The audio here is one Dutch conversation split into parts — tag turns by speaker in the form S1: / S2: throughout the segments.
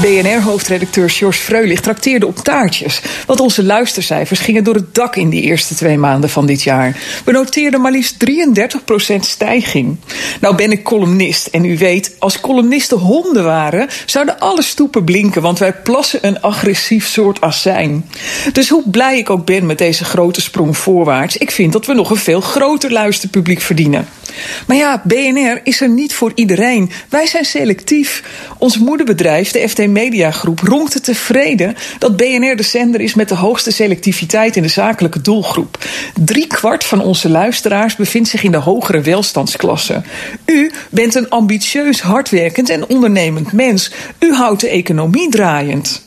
S1: BNR-hoofdredacteur George Freulich trakteerde op taartjes. Want onze luistercijfers gingen door het dak in die eerste twee maanden van dit jaar. We noteerden maar liefst 33% stijging. Nou ben ik columnist en u weet, als columnisten honden waren... zouden alle stoepen blinken, want wij plassen een agressief soort azijn. Dus hoe blij ik ook ben met deze grote sprong voorwaarts... ik vind dat we nog een veel groter luisterpubliek verdienen. Maar ja, BNR is er niet voor iedereen. Wij zijn selectief. Ons moederbedrijf, de FD Media Groep, ronkte tevreden dat BNR de zender is met de hoogste selectiviteit in de zakelijke doelgroep. Drie kwart van onze luisteraars bevindt zich in de hogere welstandsklasse. U bent een ambitieus, hardwerkend en ondernemend mens. U houdt de economie draaiend.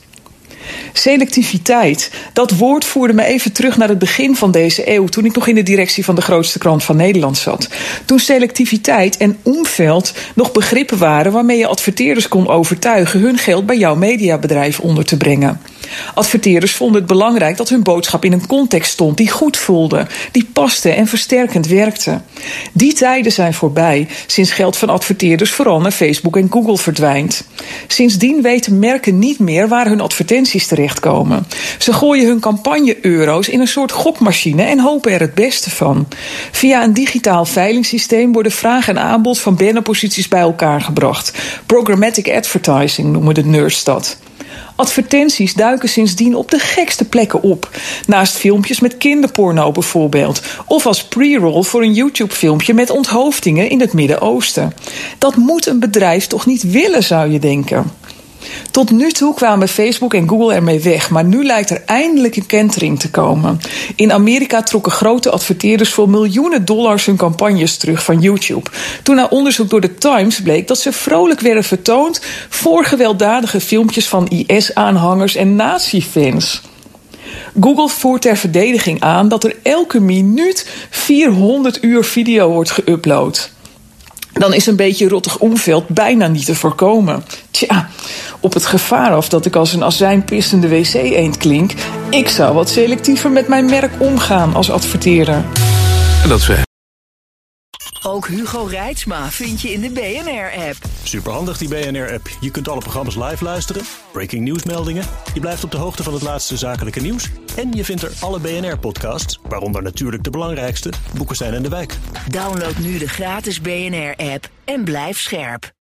S1: Selectiviteit. Dat woord voerde me even terug naar het begin van deze eeuw, toen ik nog in de directie van de grootste krant van Nederland zat. Toen selectiviteit en omveld nog begrippen waren waarmee je adverteerders kon overtuigen hun geld bij jouw mediabedrijf onder te brengen. Adverteerders vonden het belangrijk dat hun boodschap in een context stond die goed voelde, die paste en versterkend werkte. Die tijden zijn voorbij, sinds geld van adverteerders vooral naar Facebook en Google verdwijnt. Sindsdien weten merken niet meer waar hun advertenties terechtkomen. Ze gooien hun campagne-euro's in een soort gokmachine en hopen er het beste van. Via een digitaal veilingssysteem worden vraag en aanbod van bannerposities bij elkaar gebracht. Programmatic advertising noemen de nerds. Advertenties duiken sindsdien op de gekste plekken op. Naast filmpjes met kinderporno bijvoorbeeld. Of als pre-roll voor een YouTube-filmpje met onthoofdingen in het Midden-Oosten. Dat moet een bedrijf toch niet willen, zou je denken. Tot nu toe kwamen Facebook en Google ermee weg, maar nu lijkt er eindelijk een kentering te komen. In Amerika trokken grote adverteerders voor miljoenen dollars hun campagnes terug van YouTube. Toen na onderzoek door de Times bleek dat ze vrolijk werden vertoond voor gewelddadige filmpjes van IS-aanhangers en nazi-fans. Google voert ter verdediging aan dat er elke minuut 400 uur video wordt geüpload dan is een beetje rottig omveld bijna niet te voorkomen. Tja, op het gevaar af dat ik als een azijnpissende wc-eend klink... ik zou wat selectiever met mijn merk omgaan als adverteerder.
S2: En dat we
S3: Ook Hugo Reitsma vind je in de BNR-app.
S4: Superhandig die BNR-app. Je kunt alle programma's live luisteren, breaking nieuwsmeldingen. Je blijft op de hoogte van het laatste zakelijke nieuws. En je vindt er alle BNR-podcasts, waaronder natuurlijk de belangrijkste, Boeken zijn in de wijk.
S3: Download nu de gratis BNR-app en blijf scherp.